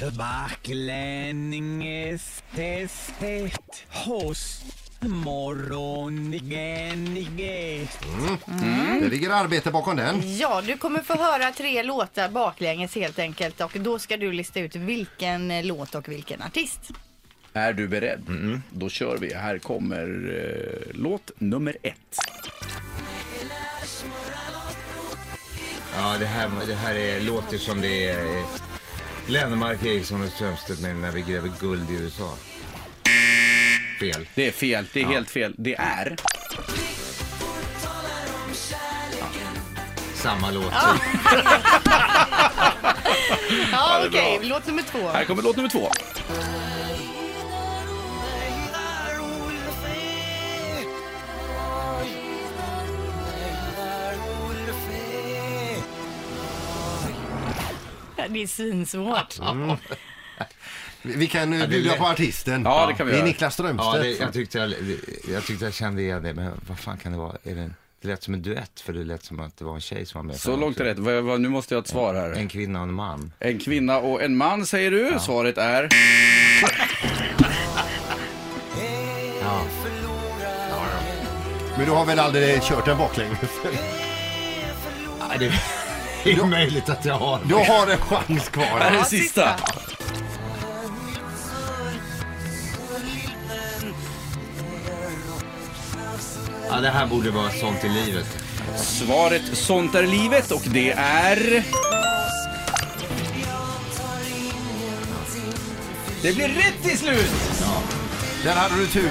Baklänges-testet hos Morgongänget. Det ligger arbete bakom den. Ja, du kommer få höra tre låtar baklänges helt enkelt och då ska du lista ut vilken låt och vilken artist. Är du beredd? Då kör vi. Här kommer eh, låt nummer ett. Ja, det här, det här är, låter som det är eh, Lennmark, Eriksson och Strömstedt med När vi gräver guld i USA. Fel. Det är fel. Det är helt fel. Det är... Samma låt. Ja, är okej. bra. Låt nummer två. Här kommer låt nummer två. Det är svinsvårt. Vi vi kan eh, är bjuda lätt. på artisten. Ja, det kan vi Det är göra. Niklas Ja, Strömstedt. det, jag, tyckte jag, jag tyckte jag kände igen det, men vad fan kan det vara? Är det, det lät som en duett, för det lät som att det var en tjej som var med. Så långt är rätt. Nu måste jag ha ett svar här. En kvinna och en man. En kvinna och en man säger du. Svaret är... Ja. Men du har väl aldrig kört den baklänges? Ja, det är möjligt att jag har. Du har en chans kvar. Här är Ja, den sista. Ja, det här borde vara sånt i livet. Svaret Sånt är livet och det är... Det blir rätt till slut! Där hade du tur.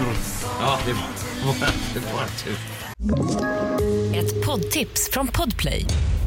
Ja, det var, det var tur. Ett poddtips från Podplay.